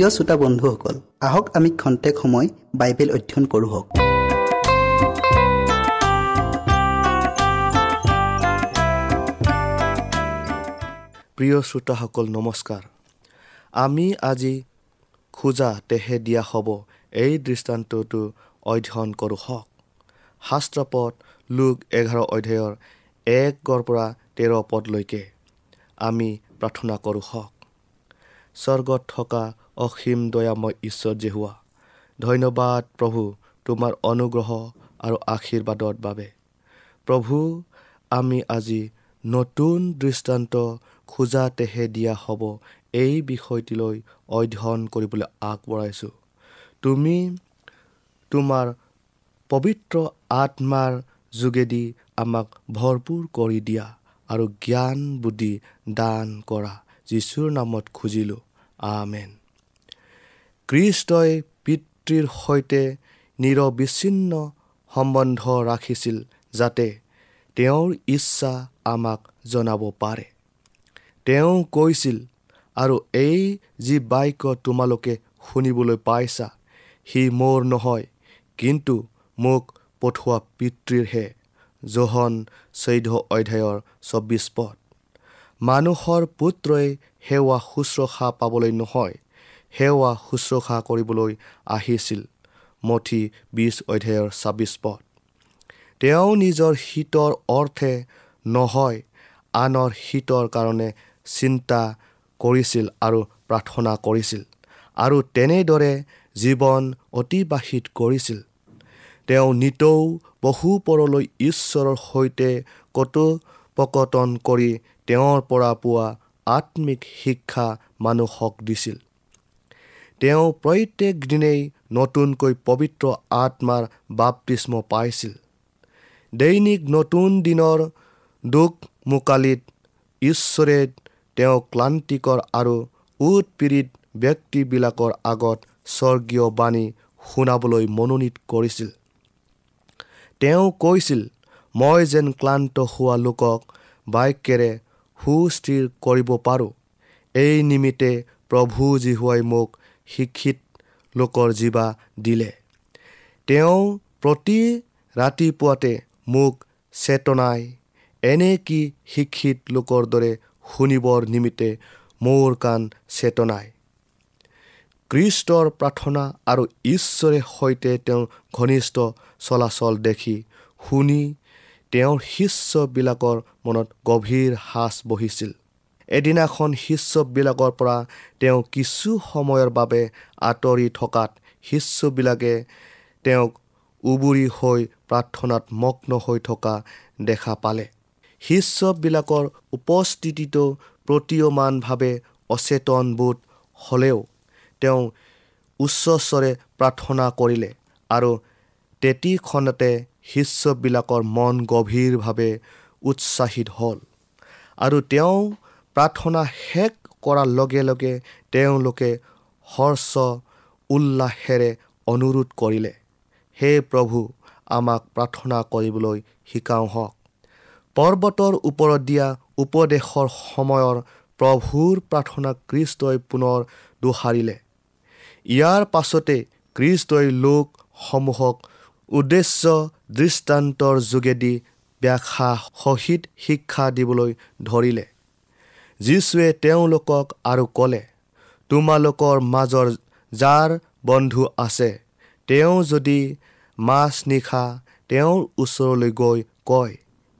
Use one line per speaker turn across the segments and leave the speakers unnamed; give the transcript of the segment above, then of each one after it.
প্ৰিয় শ্ৰোতা বন্ধুসকল আহক আমি খন্তেক সময় বাইবেল অধ্যয়ন কৰোঁ হওক।
প্ৰিয় শ্ৰোতাসকল নমস্কাৰ। আমি আজি খোজা তেহে দিয়া হ'ব এই দৃষ্টান্তটো অধ্যয়ন কৰোঁ হওক। শাস্ত্ৰপদ লোক এঘাৰ অধ্যায়ৰ একৰ পৰা তেৰ পদলৈকে আমি প্ৰাৰ্থনা কৰোঁ হওক। স্বৰ্গত থকা অসীম দয়াময় ঈশ্বৰ জেহুৱা ধন্যবাদ প্ৰভু তোমাৰ অনুগ্ৰহ আৰু আশীৰ্বাদৰ বাবে। প্ৰভু আমি আজি নতুন দৃষ্টান্ত খোজাতেহে দিয়া হ'ব এই বিষয়টিলৈ অধ্যয়ন কৰিবলৈ আগবঢ়াইছোঁ। তুমি তোমাৰ পবিত্ৰ আত্মাৰ যোগেদি আমাক ভৰপূৰ কৰি দিয়া আৰু জ্ঞান বুদ্ধি দান কৰা। যীশুৰ নামত খুজিলোঁ। আমেন। খ্ৰীষ্টই পিতৃৰ সৈতে নিৰবিচ্ছিন্ন সম্বন্ধ ৰাখিছিল যাতে তেওঁৰ ইচ্ছা আমাক জনাব পাৰে। তেওঁ কৈছিল আৰু এই যি বাক্য তোমালোকে শুনিবলৈ পাইছা সি মোৰ নহয় কিন্তু মোক পঠোৱা পিতৃৰহে জোহন চৈধ্য অধ্যায়ৰ চৌব্বিছ পদ। মানুহৰ পুত্ৰই সেৱা শুশ্ৰূষা পাবলৈ নহয় সেৱা শুশ্ৰূষা কৰিবলৈ আহিছিল মঠি বিছ অধ্যায়ৰ ছাব্বিছ পদ। তেওঁ নিজৰ শীতৰ অৰ্থে নহয় আনৰ শীতৰ কাৰণে চিন্তা কৰিছিল আৰু প্ৰাৰ্থনা কৰিছিল আৰু তেনেদৰে জীৱন অতিবাহিত কৰিছিল। তেওঁ নিতৌ বহু পৰলৈ ঈশ্বৰৰ সৈতে কথোপকথন কৰি তেওঁৰ পৰা পোৱা আত্মিক শিক্ষা মানুহক দিছিল। তেওঁ প্ৰত্যেক দিনেই নতুনকৈ পবিত্ৰ আত্মাৰ বাপতিস্ম পাইছিল। দৈনিক নতুন দিনৰ দুখ মোকালিত ঈশ্বৰে তেওঁ ক্লান্তিকৰ আৰু উৎপীড়িত ব্যক্তিবিলাকৰ আগত স্বৰ্গীয় বাণী শুনাবলৈ মনোনীত কৰিছিল। তেওঁ কৈছিল মই যেন ক্লান্ত হোৱা লোকক বাক্যেৰে সুস্থিৰ কৰিব পাৰোঁ। এই নিমিত্তে প্ৰভু জীহুৱাই মোক শিক্ষিত লোকৰ জীৱা দিলে। তেওঁ প্ৰতি ৰাতিপুৱাতে মোক চেতনাই এনে কি শিক্ষিত লোকৰ দৰে শুনিবৰ নিমিত্তে মোৰ কাণ চেতনাই? কৃষ্টৰ প্ৰাৰ্থনা আৰু ঈশ্বৰে সৈতে তেওঁৰ ঘনিষ্ঠ চলাচল দেখি শুনি তেওঁৰ শিষ্যবিলাকৰ মনত গভীৰ সাজ বহিছিল। এদিনাখন শিষ্যবিলাকৰ পৰা তেওঁ কিছু সময়ৰ বাবে আঁতৰি থকাত শিষ্যবিলাকে তেওঁক উবুৰি হৈ প্ৰাৰ্থনাত মগ্ন হৈ থকা দেখা পালে। শিষ্যবিলাকৰ উপস্থিতিটো প্ৰতীয়মানভাৱে অচেতনবোধ হ'লেও তেওঁ উচ্চস্বৰে প্ৰাৰ্থনা কৰিলে আৰু তেতিখনতে শিষ্যবিলাকৰ মন গভীৰভাৱে উৎসাহিত হ'ল আৰু তেওঁ প্ৰাৰ্থনা শেষ কৰাৰ লগে লগে তেওঁলোকে হৰ্ষ উল্লাসেৰে অনুৰোধ কৰিলে হে প্ৰভু আমাক প্ৰাৰ্থনা কৰিবলৈ শিকাওঁ হওক। পৰ্বতৰ ওপৰত দিয়া উপদেশৰ সময়ৰ প্ৰভুৰ প্ৰাৰ্থনা কৃষ্টই পুনৰ দোহাৰিলে। ইয়াৰ পাছতে কৃষ্টই লোকসমূহক উদ্দেশ্য দৃষ্টান্তৰ যোগেদি ব্যাখ্যা সহিত শিক্ষা দিবলৈ ধৰিলে। যীশুৱে তেওঁলোকক আৰু ক'লে তোমালোকৰ মাজৰ যাৰ বন্ধু আছে তেওঁ যদি মাছ নিশা তেওঁৰ ওচৰলৈ গৈ কয়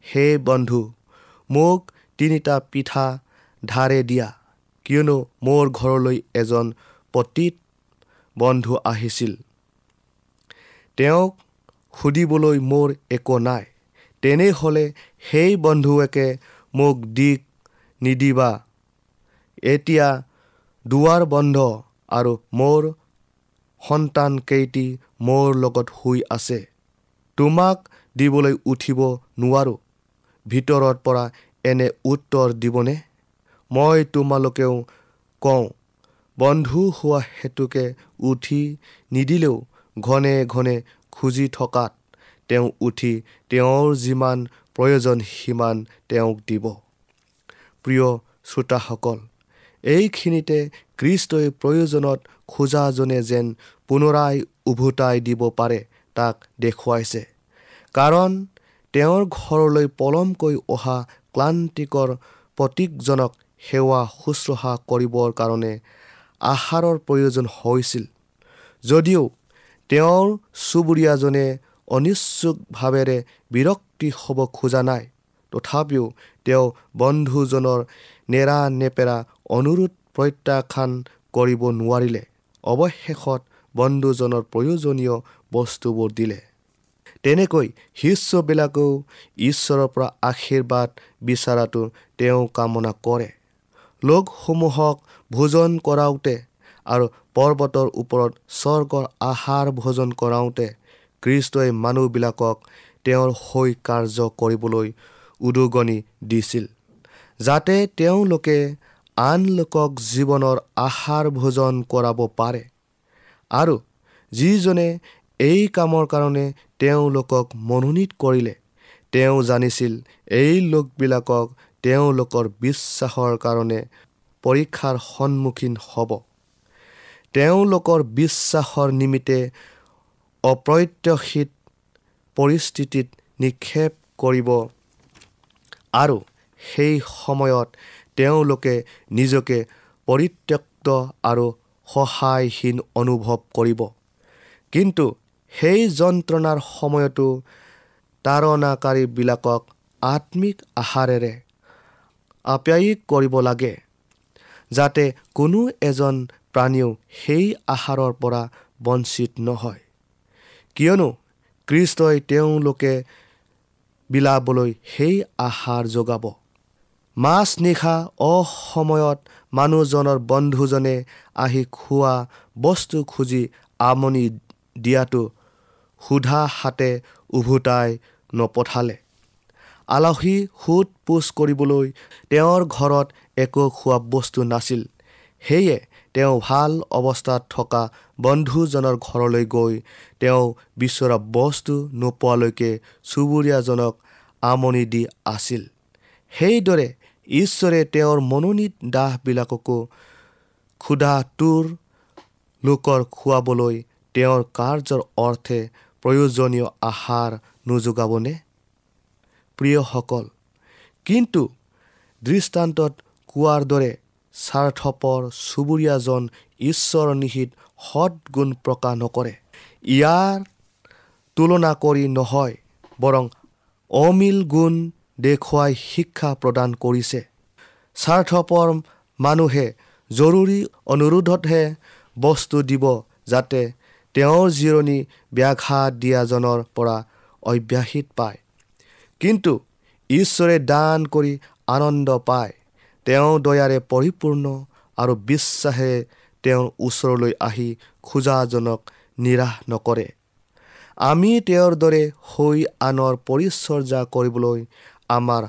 হে বন্ধু মোক তিনিটা পিঠা ধাৰে দিয়া কিয়নো মোৰ ঘৰলৈ এজন পতীত বন্ধু আহিছিল। তেওঁক সুধিবলৈ মোৰ একো নাই। তেনেহ'লে সেই বন্ধুৱেকে মোক দিক নিদিবা। এতিয়া দুৱাৰ বন্ধ আৰু মোৰ সন্তানকেইটি মোৰ লগত শুই আছে। তোমাক দিবলৈ উঠিব নোৱাৰোঁ। ভিতৰৰ পৰা এনে উত্তৰ দিবনে? মই তোমালোকেও কওঁ বন্ধু হোৱা হেতুকে উঠি নিদিলেও ঘনে ঘনে খুজি থকাত তেওঁ উঠি তেওঁৰ যিমান প্ৰয়োজন সিমান তেওঁক দিব। প্ৰিয় শ্ৰোতাসকল এইখিনিতে খ্ৰীষ্টই প্ৰয়োজনত খোজাজনে যেন পুনৰাই উভতাই দিব পাৰে তাক দেখুৱাইছে। কাৰণ তেওঁৰ ঘৰলৈ পলমকৈ অহা ক্লান্তিকৰ প্ৰতীকজনক সেৱা শুশ্ৰূষা কৰিবৰ কাৰণে আহাৰৰ প্ৰয়োজন হৈছিল। যদিও তেওঁৰ চুবুৰীয়াজনে অনিচ্ছুকভাৱেৰে বিৰক্তি হ'ব খোজা নাই তথাপিও তেওঁ বন্ধুজনৰ নেৰা নেপেৰা অনুৰোধ প্ৰত্যাখ্যান কৰিব নোৱাৰিলে। অৱশেষত বন্ধুজনৰ প্ৰয়োজনীয় বস্তুবোৰ দিলে। তেনেকৈ শিষ্যবিলাকেও ঈশ্বৰৰ পৰা আশীৰ্বাদ বিচৰাটো তেওঁ কামনা কৰে। লোকসমূহক ভোজন কৰাওঁতে আৰু পৰ্বতৰ ওপৰত স্বৰ্গৰ আহাৰ ভোজন কৰাওঁতে খ্ৰীষ্টই মানুহবিলাকক তেওঁৰ হৈ কাৰ্য কৰিবলৈ উদগনি দিছিল যাতে তেওঁলোকে আন লোকক জীৱনৰ আহাৰ ভোজন কৰাব পাৰে আৰু যিজনে এই কামৰ কাৰণে তেওঁলোকক মনোনীত কৰিলে তেওঁ জানিছিল এই লোকবিলাকক তেওঁলোকৰ বিশ্বাসৰ কাৰণে পৰীক্ষাৰ সন্মুখীন হ'ব। তেওঁলোকৰ বিশ্বাসৰ নিমিত্তে অপ্ৰত্যাশিত পৰিস্থিতিত নিক্ষেপ কৰিব আৰু সেই সময়ত তেওঁলোকে নিজকে পৰিত্যক্ত আৰু সহায়হীন অনুভৱ কৰিব। কিন্তু সেই যন্ত্ৰণাৰ সময়তো তাৰণাকাৰীবিলাকক আত্মিক আহাৰেৰে আপ্যায়িক কৰিব লাগে যাতে কোনো এজন প্ৰাণীও সেই আহাৰৰ পৰা বঞ্চিত নহয়। কিয়নো কৃষ্টই তেওঁলোকে বিলাবলৈ সেই আহাৰ যোগাব। মাছ নিশা অসময়ত মানুহজনৰ বন্ধুজনে আহি খোৱা বস্তু খুজি আমনি দিয়াটো সোধা হাতে উভতাই নপঠালে। আলহী সোধ পোছ কৰিবলৈ তেওঁৰ ঘৰত একো খোৱা বস্তু নাছিল। সেয়ে তেওঁ ভাল অৱস্থাত থকা বন্ধুজনৰ ঘৰলৈ গৈ তেওঁ বিচৰা বস্তু নোপোৱালৈকে চুবুৰীয়াজনক আমনি দি আছিল। সেইদৰে ঈশ্বৰে তেওঁৰ মনোনীত দাহবিলাককো ক্ষুধা তোৰ লোকৰ খুৱাবলৈ তেওঁৰ কাৰ্যৰ অৰ্থে প্ৰয়োজনীয় আহাৰ নোযোগাবনে প্ৰিয়সকল কিন্তু দৃষ্টান্তত কোৱাৰ দৰে স্বাৰ্থপৰ চুবুৰীয়াজন ঈশ্বৰ নিহিত সৎগুণ প্ৰকাশ নকৰে। ইয়াৰ তুলনা কৰি নহয় বৰং অমিল গুণ দেখুৱাই শিক্ষা প্ৰদান কৰিছে। স্বাৰ্থপৰ মানুহে জৰুৰী অনুৰোধতহে বস্তু দিব যাতে তেওঁৰ জিৰণি ব্যাঘাত দিয়াজনৰ পৰা অব্যাহত পায়। কিন্তু ঈশ্বৰে দান কৰি আনন্দ পায় তেওঁ দয়াৰে পৰিপূৰ্ণ আৰু বিশ্বাসে তেওঁৰ ওচৰলৈ আহি খোজাজনক নিৰাশ নকৰে। আমি তেওঁৰ দৰে হৈ আনৰ পৰিচৰ্যা কৰিবলৈ আমাৰ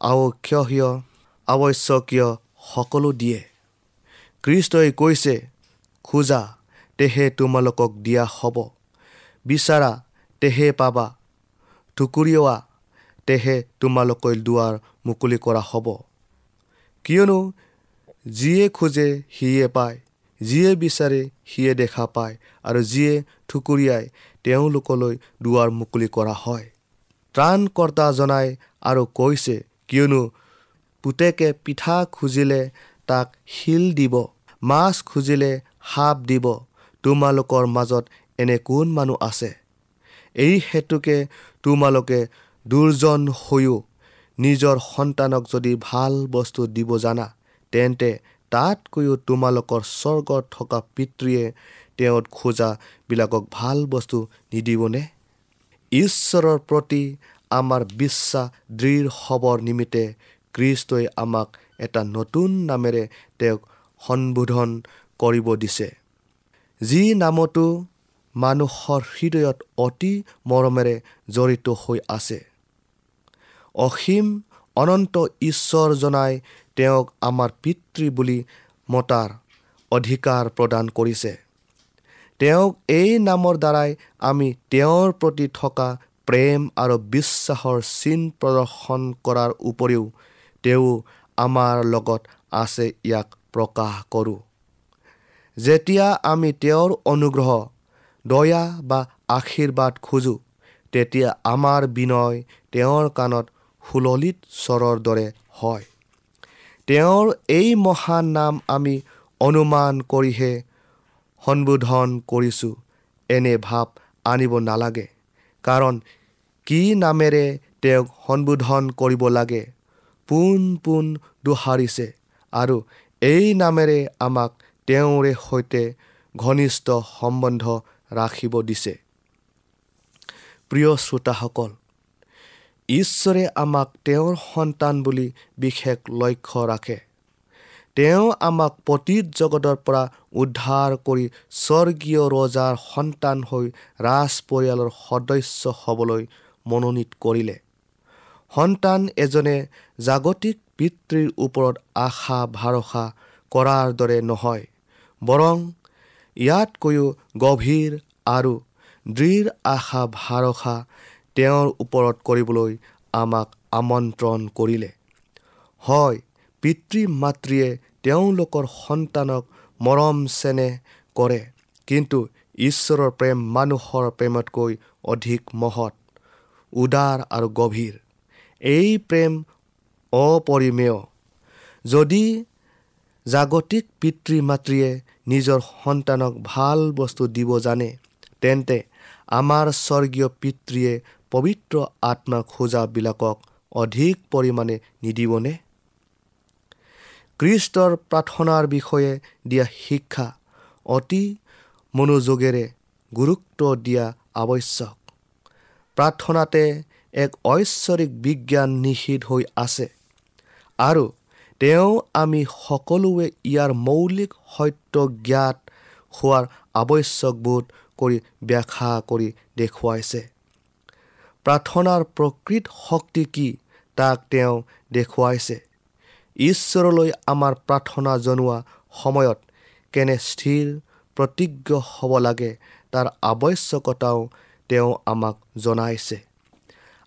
আৱশ্যকীয় আৱশ্যকীয় সকলো দিয়ে। কৃষ্টই কৈছে খোজা তেহে তোমালোকক দিয়া হ'ব। বিচাৰা তেহে পাবা। টুকুৰিওৱা তেহে তোমালোকৰ দুৱাৰ মুকলি কৰা হ'ব। কিয়নো যিয়ে খোজে সিয়ে পায়। যিয়ে বিচাৰে সিয়ে দেখা পায় আৰু যিয়ে ঠুকুৰিয়াই তেওঁলোকলৈ দুৱাৰ মুকলি কৰা হয়। ত্ৰাণকৰ্তা জনাই আৰু কৈছে কিয়নো পুতেকে পিঠা খুজিলে তাক শিল দিব মাছ খুজিলে সাপ দিব তোমালোকৰ মাজত এনে কোন মানুহ আছে? এই হেতুকে তোমালোকে দুৰ্জন হৈও নিজৰ সন্তানক যদি ভাল বস্তু দিব জানা তেন্তে তাতকৈও তোমালোকৰ স্বৰ্গত থকা পিতৃয়ে তেওঁত খোজাবিলাকক ভাল বস্তু নিদিবনে? ঈশ্বৰৰ প্ৰতি আমাৰ বিশ্বাস দৃঢ় হ'বৰ নিমিত্তে কৃষ্টই আমাক এটা নতুন নামেৰে তেওঁক সম্বোধন কৰিব দিছে। যি নামতো মানুহৰ হৃদয়ত অতি মৰমেৰে জড়িত হৈ আছে। অসীম অনন্ত ঈশ্বৰ জনাই তেওঁক আমাৰ পিতৃ বুলি মতাৰ অধিকাৰ প্ৰদান কৰিছে। তেওঁক এই নামৰ দ্বাৰাই আমি তেওঁৰ প্ৰতি থকা প্ৰেম আৰু বিশ্বাসৰ চিন প্ৰদৰ্শন কৰাৰ উপৰিও তেওঁ আমাৰ লগত আছে ইয়াক প্ৰকাশ কৰোঁ। যেতিয়া আমি তেওঁৰ অনুগ্ৰহ দয়া বা আশীৰ্বাদ খোজোঁ তেতিয়া আমাৰ বিনয় তেওঁৰ কাণত সুললিত স্বৰৰ দৰে হয়। তেওঁৰ এই মহান নাম আমি অনুমান কৰিহে সম্বোধন কৰিছোঁ। এনে ভাৱ আনিব নালাগে কাৰণ কি নামেৰে তেওঁক সম্বোধন কৰিব লাগে পোন পোন দোহাৰিছে আৰু এই নামেৰে আমাক তেওঁৰে সৈতে ঘনিষ্ঠ সম্বন্ধ ৰাখিব দিছে। প্ৰিয় শ্ৰোতাসকল ঈশ্বৰে আমাক তেওঁৰ সন্তান বুলি বিশেষ লক্ষ্য ৰাখে। তেওঁ আমাক পতীত জগতৰ পৰা উদ্ধাৰ কৰি স্বৰ্গীয় ৰজাৰ সন্তান হৈ ৰাজ পৰিয়ালৰ সদস্য হ'বলৈ মনোনীত কৰিলে। সন্তান এজনে জাগতিক পিতৃৰ ওপৰত আশা ভৰসা কৰাৰ দৰে নহয় বৰং ইয়াতকৈও গভীৰ আৰু দৃঢ় আশা ভৰসা তেওঁৰ ওপৰত কৰিবলৈ আমাক আমন্ত্ৰণ কৰিলে। হয় পিতৃ মাতৃয়ে তেওঁলোকৰ সন্তানক মৰম চেনেহ কৰে কিন্তু ঈশ্বৰৰ প্ৰেম মানুহৰ প্ৰেমতকৈ অধিক মহৎ উদাৰ আৰু গভীৰ। এই প্ৰেম অপৰিমেয়। যদি জাগতিক পিতৃ মাতৃয়ে নিজৰ সন্তানক ভাল বস্তু দিব জানে তেন্তে আমাৰ স্বৰ্গীয় পিতৃয়ে পবিত্ৰ আত্মা খোজাবিলাকক অধিক পৰিমাণে নিদিবনে? খ্ৰীষ্টৰ প্ৰাৰ্থনাৰ বিষয়ে দিয়া শিক্ষা অতি মনোযোগেৰে গুৰুত্ব দিয়া আৱশ্যক। প্ৰাৰ্থনাতে এক ঐশ্বৰিক বিজ্ঞান নিষিদ্ধ হৈ আছে আৰু তেওঁ আমি সকলোৱে ইয়াৰ মৌলিক সত্য জ্ঞাত হোৱাৰ আৱশ্যক বোধ কৰি ব্যাখ্যা কৰি দেখুৱাইছে। প্ৰাৰ্থনাৰ প্ৰকৃত শক্তি কি তাক তেওঁ দেখুৱাইছে। ঈশ্বৰলৈ আমাৰ প্ৰাৰ্থনা জনোৱা সময়ত কেনে স্থিৰ প্ৰতিজ্ঞ হ'ব লাগে তাৰ আৱশ্যকতাও তেওঁ আমাক জনাইছে।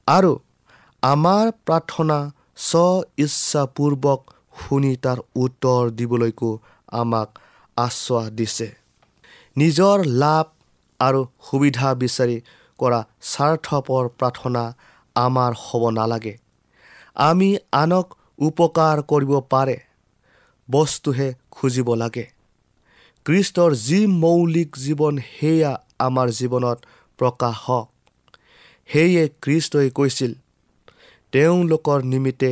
আৰু আমাৰ প্ৰাৰ্থনা স্ব ইচ্ছাপূৰ্বক শুনি তাৰ উত্তৰ দিবলৈকো আমাক আশ্বাস দিছে। নিজৰ লাভ আৰু সুবিধা বিচাৰি কৰা স্বাৰ্থপৰ প্ৰাৰ্থনা আমাৰ হ'ব নালাগে। আমি আনক উপকাৰ কৰিব পাৰে বস্তুহে খুজিব লাগে। খ্ৰীষ্টৰ যি মৌলিক জীৱন সেয়া আমাৰ জীৱনত প্ৰকাশ হওক। সেয়ে খ্ৰীষ্টই কৈছিল তেওঁলোকৰ নিমিত্তে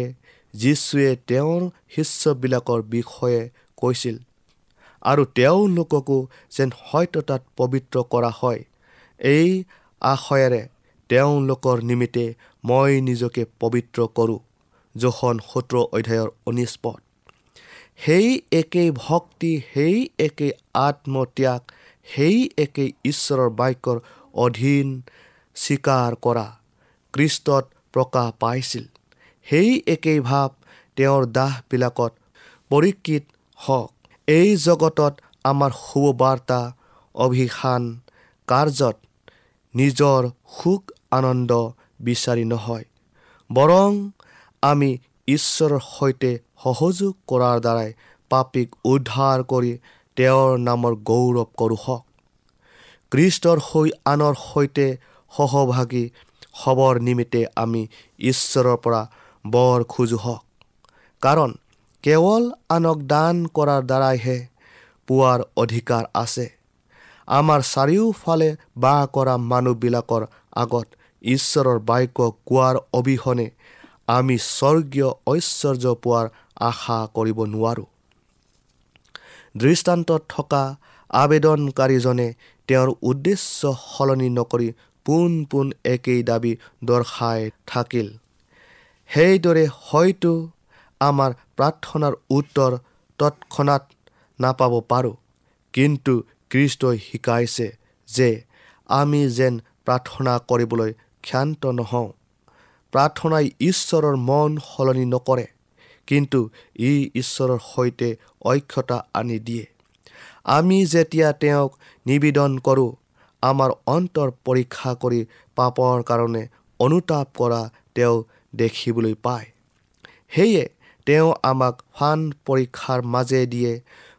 যীশুৱে তেওঁৰ শিষ্যবিলাকৰ বিষয়ে কৈছিল আৰু তেওঁলোককো যেন সত্যতাত পবিত্ৰ কৰা হয় এই আশয়েৰে তেওঁলোকৰ নিমিত্তে মই নিজকে পবিত্ৰ কৰোঁ জোখন সোতৰ অধ্যায়ৰ ঊনৈছ পদ। সেই একেই ভক্তি সেই একেই আত্মত্যাগ সেই একেই ঈশ্বৰৰ বাক্যৰ অধীন স্বীকাৰ কৰা খ্ৰীষ্টত প্ৰকাশ পাইছিল। সেই একেই ভাৱ তেওঁৰ দাহবিলাকত পৰীক্ষিত হওক। এই জগতত আমাৰ শুভবাৰ্তা অভিসান কাৰ্যত নিজৰ সুখ আনন্দ বিচাৰি নহয়। বৰং আমি ঈশ্বৰৰ সৈতে সহযোগ কৰাৰ দ্বাৰাই পাপীক উদ্ধাৰ কৰি তেওঁৰ নামৰ গৌৰৱ কৰোঁ হওক। খ্ৰীষ্টৰ হৈ আনৰ সৈতে সহভাগী হ'বৰ নিমিত্তে আমি ঈশ্বৰৰ পৰা বৰ খোজো হওক। কাৰণ কেৱল আনক দান কৰাৰ দ্বাৰাইহে পোৱাৰ অধিকাৰ আছে। আমাৰ চাৰিওফালে বাস কৰা মানুহবিলাকৰ আগত ঈশ্বৰৰ বাক্য কোৱাৰ অবিহনে আমি স্বৰ্গীয় ঐশ্বৰ্য পোৱাৰ আশা কৰিব নোৱাৰোঁ। দৃষ্টান্তত থকা আবেদনকাৰীজনে তেওঁৰ উদ্দেশ্য সলনি নকৰি পোন পোন একেই দাবী দৰ্শাই থাকিল। সেইদৰে হয়তো আমাৰ প্ৰাৰ্থনাৰ উত্তৰ তৎক্ষণাত নাপাব পাৰোঁ কিন্তু খ্ৰীষ্টই শিকাইছে যে আমি যেন প্ৰাৰ্থনা কৰিবলৈ ক্ষান্ত নহওঁ। প্ৰাৰ্থনাই ঈশ্বৰৰ মন সলনি নকৰে কিন্তু ই ঈশ্বৰৰ সৈতে ঐক্যতা আনি দিয়ে। আমি যেতিয়া তেওঁক নিবেদন কৰোঁ আমাৰ অন্তৰ পৰীক্ষা কৰি পাপৰ কাৰণে অনুতাপ কৰা তেওঁ দেখিবলৈ পায়। সেয়ে তেওঁ আমাক ফান পৰীক্ষাৰ মাজেদিয়ে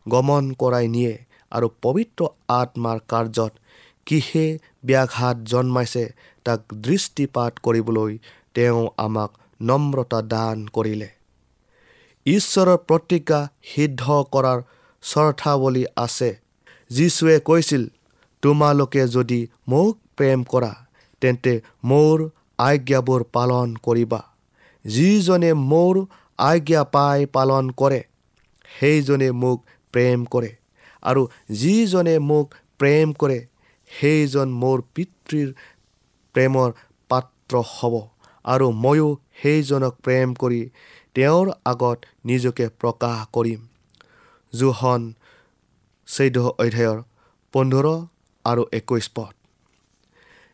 গমন কৰাই নিয়ে। আৰু পবিত্ৰ আত্মাৰ কাৰ্যত কিহে ব্যাঘাত জন্মাইছে তাক দৃষ্টিপাত কৰিবলৈ তেওঁ আমাক নম্ৰতা দান কৰিলে। ঈশ্বৰৰ প্ৰতিজ্ঞা সিদ্ধ কৰাৰ চৰ্থাৱলী আছে। যীশুৱে কৈছিল তোমালোকে যদি মোক প্ৰেম কৰা তেন্তে মোৰ আজ্ঞাবোৰ পালন কৰিবা। যিজনে মোৰ আজ্ঞা পাই পালন কৰে সেইজনে মোক প্ৰেম কৰে। আৰু যিজনে মোক প্ৰেম কৰে সেইজন মোৰ পিতৃৰ প্ৰেমৰ পাত্ৰ হ'ব। আৰু ময়ো সেইজনক প্ৰেম কৰি তেওঁৰ আগত নিজকে প্ৰকাশ কৰিম। জোহন চৈধ্য অধ্যায়ৰ পোন্ধৰ আৰু একৈছ পদ।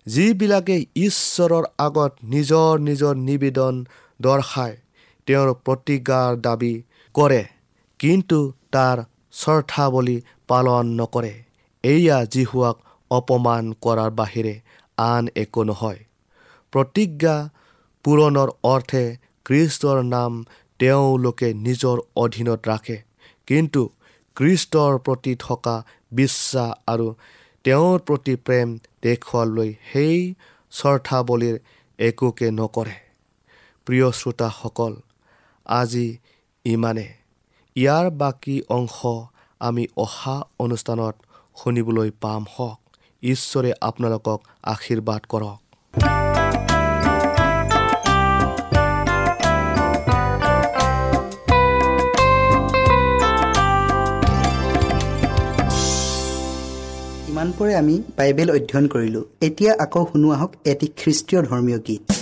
যিবিলাকে ঈশ্বৰৰ আগত নিজৰ নিজৰ নিবেদন দৰ্শাই তেওঁৰ প্ৰতিজ্ঞাৰ দাবী কৰে কিন্তু তাৰ চৰ্থাৱলী পালন নকৰে। এয়া যীশুৱাক অপমান কৰাৰ বাহিৰে আন একো নহয়। প্ৰতিজ্ঞা পূৰণৰ অৰ্থে খ্ৰীষ্টৰ নাম তেওঁলোকে নিজৰ অধীনত ৰাখে কিন্তু খ্ৰীষ্টৰ প্ৰতি থকা বিশ্বাস আৰু তেওঁৰ প্ৰতি প্ৰেম দেখুৱালৈ সেই চৰ্থাৱলীৰ একোকে নকৰে। প্ৰিয় শ্ৰোতাসকল আজি ইমানে। ইয়াৰ বাকী অংশ আমি অহা অনুষ্ঠানত শুনিবলৈ পাম হওক। ঈশ্বৰে আপোনালোকক আশীৰ্বাদ কৰক।
ইমানপৰে আমি বাইবেল অধ্যয়ন কৰিলোঁ। এতিয়া আকৌ শুনো আহক এটি খ্ৰীষ্টীয় ধৰ্মীয় গীত।